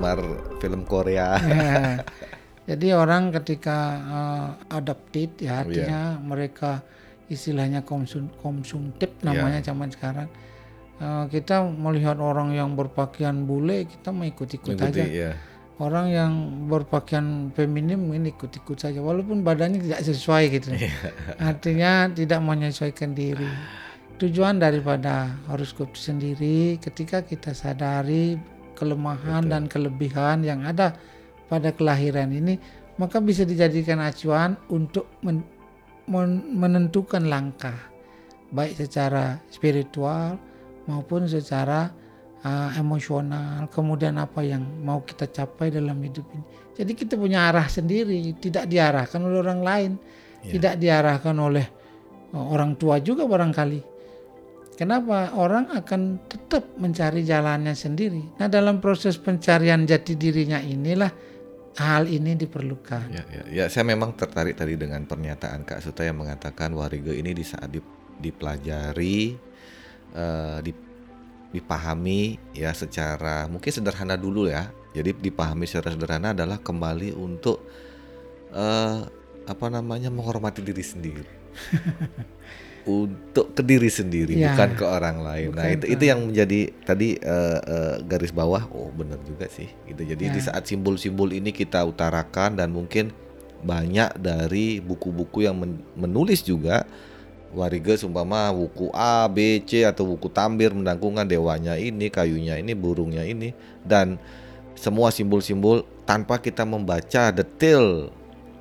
penggemar film Korea. Ya. Jadi orang ketika uh, adapted ya artinya mereka istilahnya konsum konsumtif namanya zaman sekarang. Uh, kita melihat orang yang berpakaian bule kita mau ikut-ikut Mengikuti, aja. ya. Orang yang berpakaian feminim mungkin ikut-ikut saja walaupun badannya tidak sesuai gitu. Iya. Artinya tidak menyesuaikan diri. Tujuan daripada horoskop sendiri ketika kita sadari kelemahan dan kelebihan yang ada pada kelahiran ini maka bisa dijadikan acuan untuk men- men- menentukan langkah baik secara spiritual maupun secara uh, emosional kemudian apa yang mau kita capai dalam hidup ini. Jadi kita punya arah sendiri tidak diarahkan oleh orang lain tidak diarahkan oleh uh, orang tua juga barangkali kenapa orang akan tetap mencari jalannya sendiri nah dalam proses pencarian jati dirinya inilah hal ini diperlukan Ya, ya, ya, saya memang tertarik tadi dengan pernyataan Kak Suta yang mengatakan wariga ini di saat dip- dipelajari, dip- dipahami ya secara mungkin sederhana dulu ya. Jadi dipahami secara sederhana adalah kembali untuk eh, apa namanya menghormati diri sendiri. untuk ke diri sendiri Ya, bukan ke orang lain. nah bukan itu ke- itu yang menjadi tadi eh, eh, garis bawah. Oh benar juga sih. Gitu. Jadi Ya. di saat simbol-simbol ini kita utarakan dan mungkin banyak dari buku-buku yang men- menulis juga wariga sumpama buku A, B, C atau buku tambir mendangkungan dewanya ini, kayunya ini, burungnya ini dan semua simbol-simbol tanpa kita membaca detail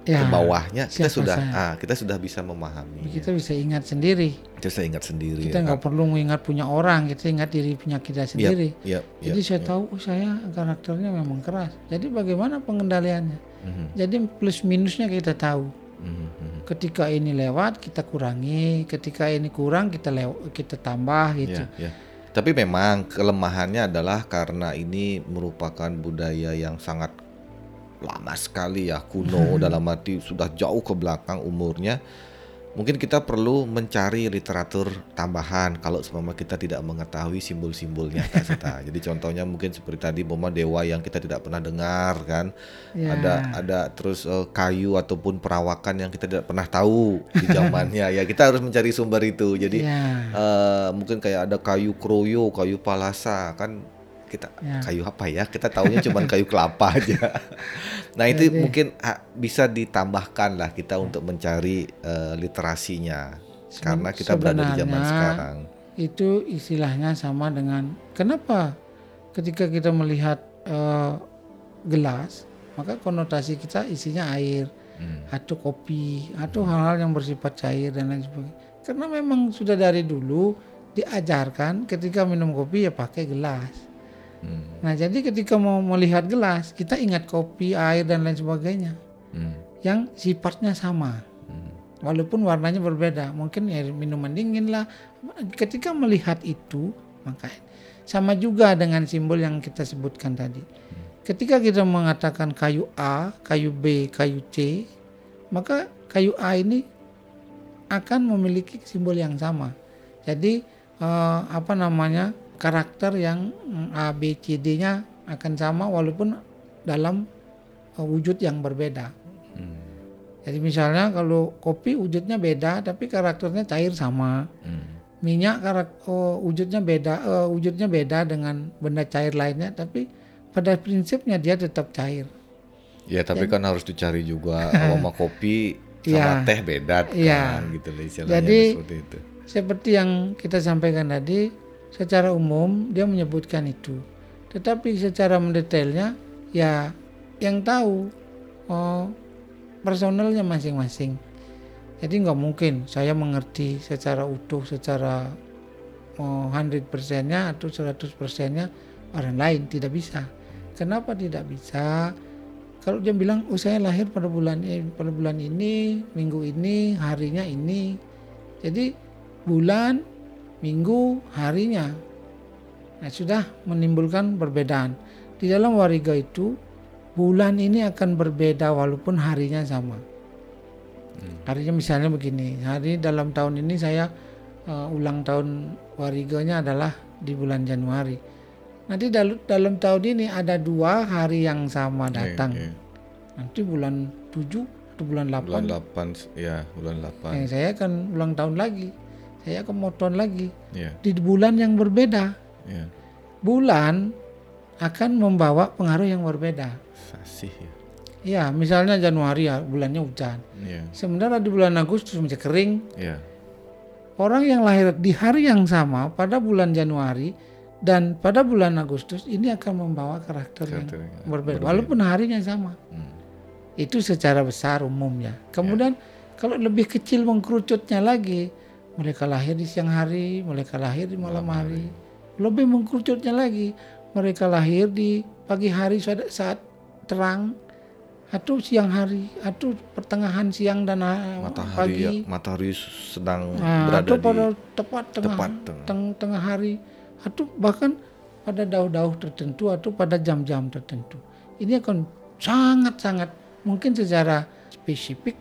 ya ke bawahnya kita sudah saya? ah kita sudah bisa memahami. kita bisa ingat sendiri Kita bisa ingat sendiri. kita ya, nggak perlu mengingat punya orang kita ingat diri punya kita Yap, sendiri yap, yap, jadi saya yap. tahu oh saya karakternya memang keras jadi bagaimana pengendaliannya Mhm, jadi plus minusnya kita tahu mhm, mhm. ketika ini lewat kita kurangi ketika ini kurang kita lew kita tambah gitu Ya, ya. Tapi memang kelemahannya adalah karena ini merupakan budaya yang sangat lama sekali ya kuno dalam arti sudah jauh ke belakang umurnya. Mungkin kita perlu mencari literatur tambahan kalau seumpama kita tidak mengetahui simbol-simbolnya Kak Sita. Jadi contohnya mungkin seperti tadi Mama dewa yang kita tidak pernah dengar kan. Ya. Ada ada terus eh, kayu ataupun perawakan yang kita tidak pernah tahu di zamannya. ya kita harus mencari sumber itu. Jadi ya eh mungkin kayak ada kayu kroyo, kayu palasa kan kita Ya. kayu apa ya? Kita taunya cuma kayu kelapa aja. nah itu Jadi- mungkin ah, bisa ditambahkan lah kita untuk mencari eh, literasinya karena kita berada di zaman sekarang. itu istilahnya sama dengan kenapa ketika kita melihat eh, gelas maka konotasi kita isinya air Hmm. atau kopi atau hal-hal yang bersifat cair dan lain sebagainya karena memang sudah dari dulu diajarkan ketika minum kopi ya pakai gelas Hmm. nah jadi ketika mau melihat gelas kita ingat kopi air dan lain sebagainya Hmm. yang sifatnya sama Hmm. walaupun warnanya berbeda mungkin ya minuman dingin lah ketika melihat itu maka sama juga dengan simbol yang kita sebutkan tadi ketika kita mengatakan kayu A kayu B kayu C maka kayu A ini akan memiliki simbol yang sama jadi eh, apa namanya karakter yang mm, A B C D nya akan sama walaupun dalam eh, wujud yang berbeda Hmm. jadi misalnya kalau kopi wujudnya beda tapi karakternya cair sama. Hmm. Minyak karak oh, wujudnya beda eh, wujudnya beda dengan benda cair lainnya tapi pada prinsipnya dia tetap cair. Ya tapi kan harus dicari juga aroma kopi sama teh beda kan Iya. gitu lah istilahnya Jadi- seperti itu. Seperti yang kita sampaikan tadi secara umum dia menyebutkan itu. Tetapi secara mendetailnya ya yang tahu oh, personalnya masing-masing. Jadi nggak mungkin saya mengerti secara utuh, secara oh, 100%-nya atau 100%-nya orang lain tidak bisa. Kenapa tidak bisa? Kalau dia bilang, oh saya lahir pada bulan ini, pada bulan ini, minggu ini, harinya ini. Jadi bulan, minggu, harinya. Nah, sudah menimbulkan perbedaan. Di dalam wariga itu bulan ini akan berbeda walaupun harinya sama. Harinya misalnya begini, hari dalam tahun ini saya uh, ulang tahun wariganya adalah di bulan Januari. Nanti dalam, dalam tahun ini ada dua hari yang sama datang. Oke, oke. Nanti bulan 7 atau bulan 8. Bulan 8 ya, bulan 8. Eh, saya akan ulang tahun lagi. Saya mau tahun lagi. Ya, Di bulan yang berbeda. ya. Bulan akan membawa pengaruh yang berbeda. Fasih ya. Ya, misalnya Januari ya bulannya hujan. Ya, Sementara di bulan Agustus masih kering. ya. Orang yang lahir di hari yang sama pada bulan Januari dan pada bulan Agustus ini akan membawa karakter yang Karakter yang berbeda, berbeda. walaupun harinya sama. Hmm. Itu secara besar umumnya. Kemudian kalau lebih kecil mengkerucutnya lagi, mereka lahir di siang hari, mereka lahir di malam hari. Lebih mengkerucutnya lagi, mereka lahir di pagi hari saat, terang atau siang hari atau pertengahan siang dan ah, Matahari pagi. ya, matahari sedang Nah, berada atau di pada tepat tengah, tepat tengah. teng- tengah hari atau bahkan pada dauh-dauh tertentu atau pada jam-jam tertentu. Ini akan sangat-sangat mungkin secara spesifik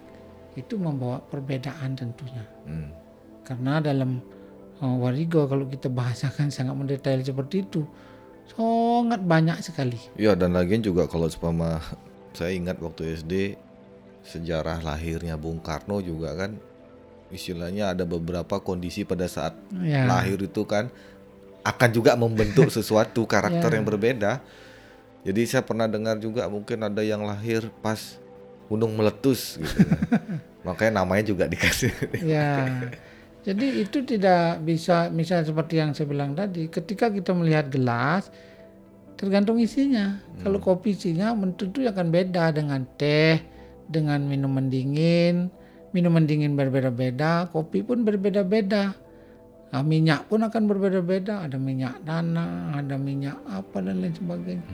itu membawa perbedaan tentunya. Hmm. Karena dalam uh, warigo kalau kita bahasakan sangat mendetail seperti itu sangat banyak sekali. Ya dan lagian juga kalau sepama saya ingat waktu SD sejarah lahirnya Bung Karno juga kan istilahnya ada beberapa kondisi pada saat Ya. lahir itu kan akan juga membentuk sesuatu karakter Ya. yang berbeda. Jadi saya pernah dengar juga mungkin ada yang lahir pas gunung meletus gitu. Makanya namanya juga dikasih. Ya. Jadi itu tidak bisa misalnya seperti yang saya bilang tadi, ketika kita melihat gelas tergantung isinya. Kalau kopi isinya tentu akan beda dengan teh, dengan minuman dingin. Minuman dingin berbeda-beda, kopi pun berbeda-beda. Nah, minyak pun akan berbeda-beda, ada minyak tanah, ada minyak apa dan lain sebagainya.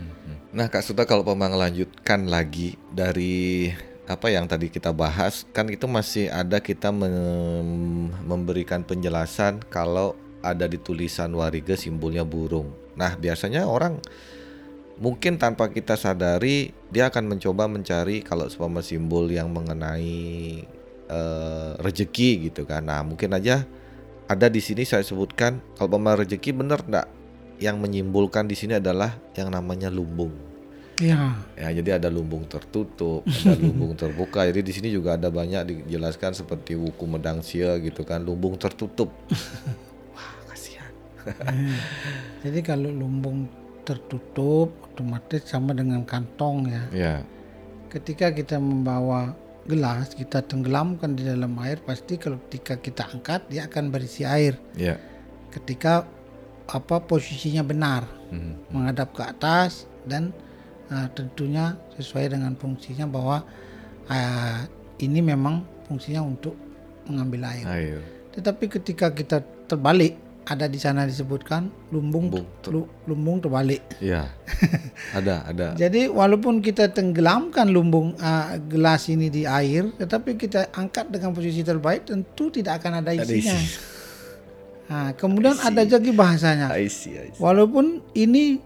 Nah Kak Suta kalau Pemang lanjutkan lagi dari apa yang tadi kita bahas kan itu masih ada kita mem- memberikan penjelasan kalau ada di tulisan warige simbolnya burung. Nah biasanya orang mungkin tanpa kita sadari dia akan mencoba mencari kalau seumpama simbol yang mengenai eh, rejeki gitu kan. Nah mungkin aja ada di sini saya sebutkan kalau pema rejeki bener enggak yang menyimbolkan di sini adalah yang namanya lumbung. Ya, Ya, jadi ada lumbung tertutup, ada lumbung terbuka. Jadi di sini juga ada banyak dijelaskan seperti wuku medang sia gitu kan, lumbung tertutup. Wah, kasihan. jadi kalau lumbung tertutup otomatis sama dengan kantong ya. Ya, ketika kita membawa gelas kita tenggelamkan di dalam air pasti kalau ketika kita angkat dia akan berisi air ya. ketika apa posisinya benar Mhm. menghadap ke atas dan ah, tentunya sesuai dengan fungsinya bahwa ah, ini memang fungsinya untuk mengambil air Ayo. tetapi ketika kita terbalik ada di sana disebutkan lumbung Lumbung ter- lu- lumbung terbalik Ya. ada, ada. Jadi walaupun kita tenggelamkan lumbung uh, gelas ini di air, tetapi kita angkat dengan posisi terbaik, tentu tidak akan ada Ada isinya. isi. Nah, kemudian ada lagi bahasanya. I see, I see. Walaupun ini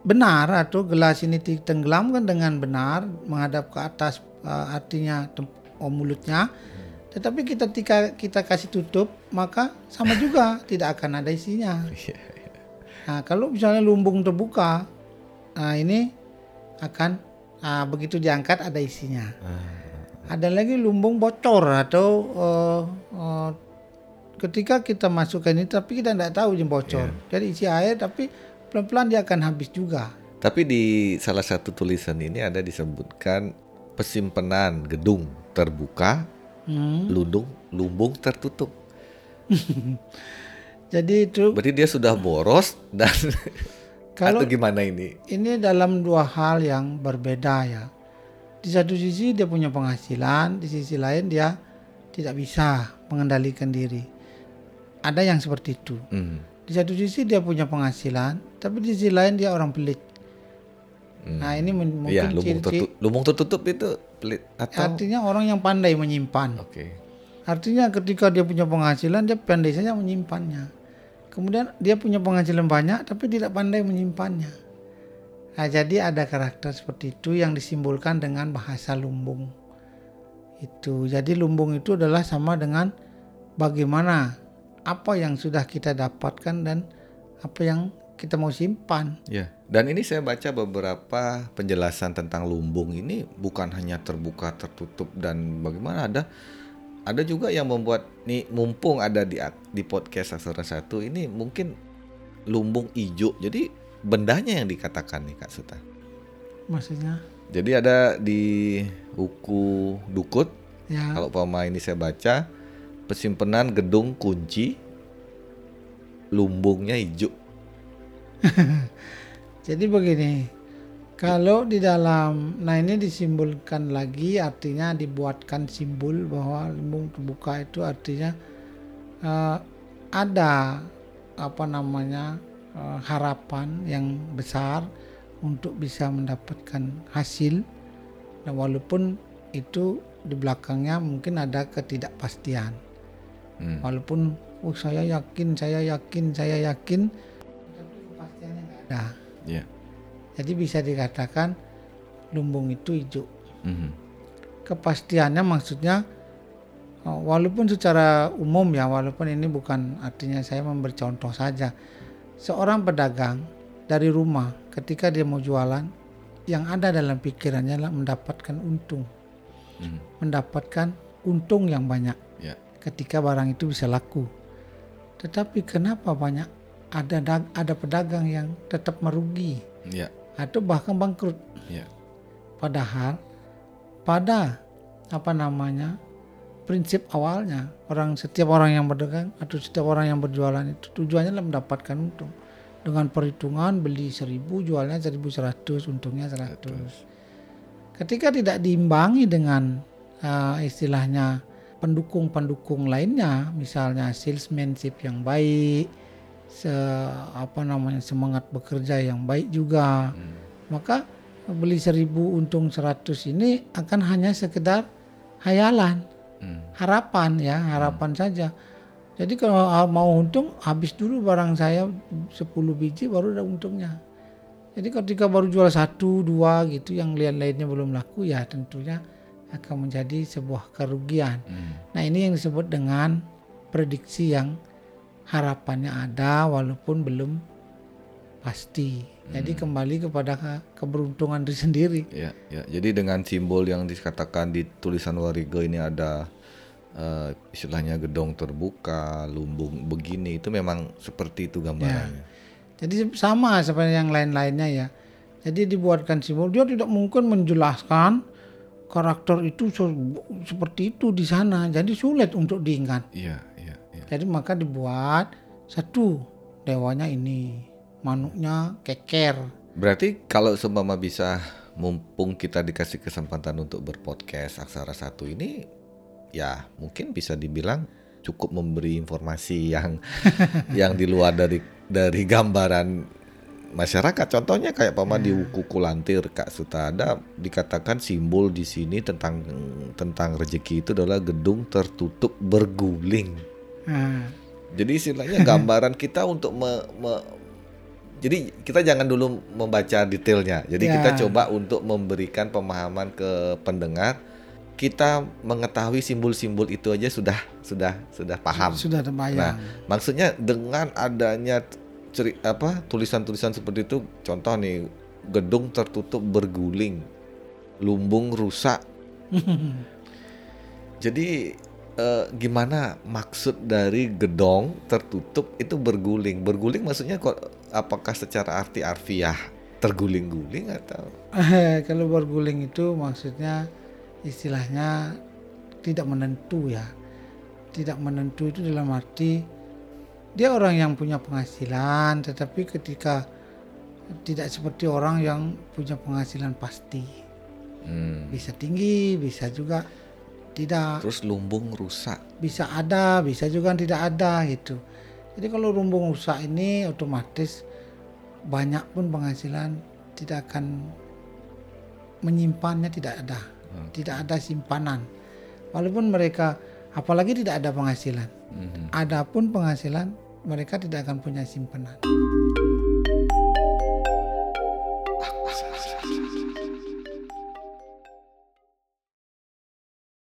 benar atau gelas ini ditenggelamkan dengan benar menghadap ke atas, uh, artinya oh, mulutnya, tetapi kita ketika kita kasih tutup, maka sama juga tidak akan ada isinya. Iya, Nah, kalau misalnya lumbung terbuka, nah ini akan ah, begitu diangkat ada isinya. Ah, Ada lagi lumbung bocor atau eh, eh, ketika kita masukkan ini tapi kita tidak tahu dia bocor. Jadi isi air tapi pelan-pelan dia akan habis juga. Tapi di salah satu tulisan ini ada disebutkan pesimpenan gedung terbuka, Hmm. lundung, lumbung tertutup. Jadi itu Berarti dia sudah boros dan Kalau- atau gimana ini? ini dalam dua hal yang berbeda ya. Di satu sisi dia punya penghasilan, di sisi lain dia tidak bisa mengendalikan diri. Ada yang seperti itu. Hmm. Di satu sisi dia punya penghasilan, tapi di sisi lain dia orang pelit. Nah ini mungkin lumbung, ciri-ciri tertutup, lumbung tertutup itu pelit atau artinya orang yang pandai menyimpan. Oke. Artinya ketika dia punya penghasilan dia pandai saja menyimpannya. Kemudian dia punya penghasilan banyak tapi tidak pandai menyimpannya. Nah, jadi ada karakter seperti itu yang disimbolkan dengan bahasa lumbung. Itu. Jadi lumbung itu adalah sama dengan bagaimana apa yang sudah kita dapatkan dan apa yang kita mau simpan. Ya, dan ini saya baca beberapa penjelasan tentang lumbung ini bukan hanya terbuka, tertutup dan bagaimana ada ada juga yang membuat nih mumpung ada di di podcast Aksara satu ini mungkin lumbung hijau. Jadi bendanya yang dikatakan nih Kak Suta. Maksudnya? Jadi ada di buku Dukut. Ya. Kalau pama ini saya baca pesimpenan gedung kunci lumbungnya hijau. Jadi begini, kalau di dalam, nah ini disimbolkan lagi, artinya dibuatkan simbol bahwa lumbung terbuka itu artinya uh, ada apa namanya uh, harapan yang besar untuk bisa mendapatkan hasil, dan walaupun itu di belakangnya mungkin ada ketidakpastian, hmm. walaupun oh saya yakin, saya yakin, saya yakin ada. Yeah. Jadi bisa dikatakan lumbung itu hijau. Mm-hmm. Kepastiannya maksudnya oh, walaupun secara umum ya, walaupun ini bukan artinya saya memberi contoh saja. Seorang pedagang dari rumah ketika dia mau jualan, yang ada dalam pikirannya adalah mendapatkan untung, mm-hmm. mendapatkan untung yang banyak. Ketika barang itu bisa laku. Tetapi kenapa banyak ada ada pedagang yang tetap merugi ya. atau bahkan bangkrut. Ya. Padahal pada apa namanya prinsip awalnya orang setiap orang yang berdagang atau setiap orang yang berjualan itu tujuannya adalah mendapatkan untung dengan perhitungan beli seribu jualnya seribu seratus untungnya seratus ketika tidak diimbangi dengan uh, istilahnya pendukung-pendukung lainnya misalnya salesmanship yang baik se apa namanya semangat bekerja yang baik juga hmm. maka beli seribu untung seratus ini akan hanya sekedar hayalan hmm. harapan ya harapan hmm. saja jadi kalau mau untung habis dulu barang saya 10 biji baru ada untungnya jadi ketika baru jual satu dua gitu yang lihat lainnya belum laku ya tentunya akan menjadi sebuah kerugian hmm. nah ini yang disebut dengan prediksi yang harapannya ada walaupun belum pasti. Jadi hmm. kembali kepada keberuntungan diri sendiri. Ya, ya. Jadi dengan simbol yang dikatakan di tulisan Warigo ini ada uh, istilahnya gedong terbuka, lumbung begini itu memang seperti itu gambarannya. Ya. Jadi sama seperti yang lain-lainnya ya. Jadi dibuatkan simbol. Dia tidak mungkin menjelaskan karakter itu seperti itu di sana. Jadi sulit untuk diingat. Iya. Jadi maka dibuat satu dewanya ini, manuknya keker. Berarti kalau seumpama bisa mumpung kita dikasih kesempatan untuk berpodcast Aksara Satu ini ya mungkin bisa dibilang cukup memberi informasi yang yang di luar dari dari gambaran masyarakat. Contohnya kayak pama di hmm. Kuku Lantir Kak Suta ada dikatakan simbol di sini tentang tentang rezeki itu adalah gedung tertutup berguling. Hmm. Jadi istilahnya gambaran kita untuk me, me, jadi kita jangan dulu membaca detailnya. Jadi ya. kita coba untuk memberikan pemahaman ke pendengar. Kita mengetahui simbol-simbol itu aja sudah sudah sudah paham. Sudah terbayang. Nah, maksudnya dengan adanya ceri, apa tulisan-tulisan seperti itu, contoh nih gedung tertutup berguling, lumbung rusak. Jadi uh, gimana maksud dari gedong tertutup itu berguling? Berguling maksudnya kok apakah secara arti arfiah terguling-guling atau? Kalau berguling itu maksudnya istilahnya tidak menentu ya. Tidak menentu itu dalam arti dia orang yang punya penghasilan tetapi ketika tidak seperti orang yang punya penghasilan pasti. Hmm. Bisa tinggi, bisa juga tidak. Terus lumbung rusak. Bisa ada, bisa juga tidak ada gitu. Jadi kalau lumbung rusak ini otomatis banyak pun penghasilan tidak akan menyimpannya tidak ada. Hmm. Tidak ada simpanan. Walaupun mereka apalagi tidak ada penghasilan. Hmm. Adapun penghasilan mereka tidak akan punya simpanan.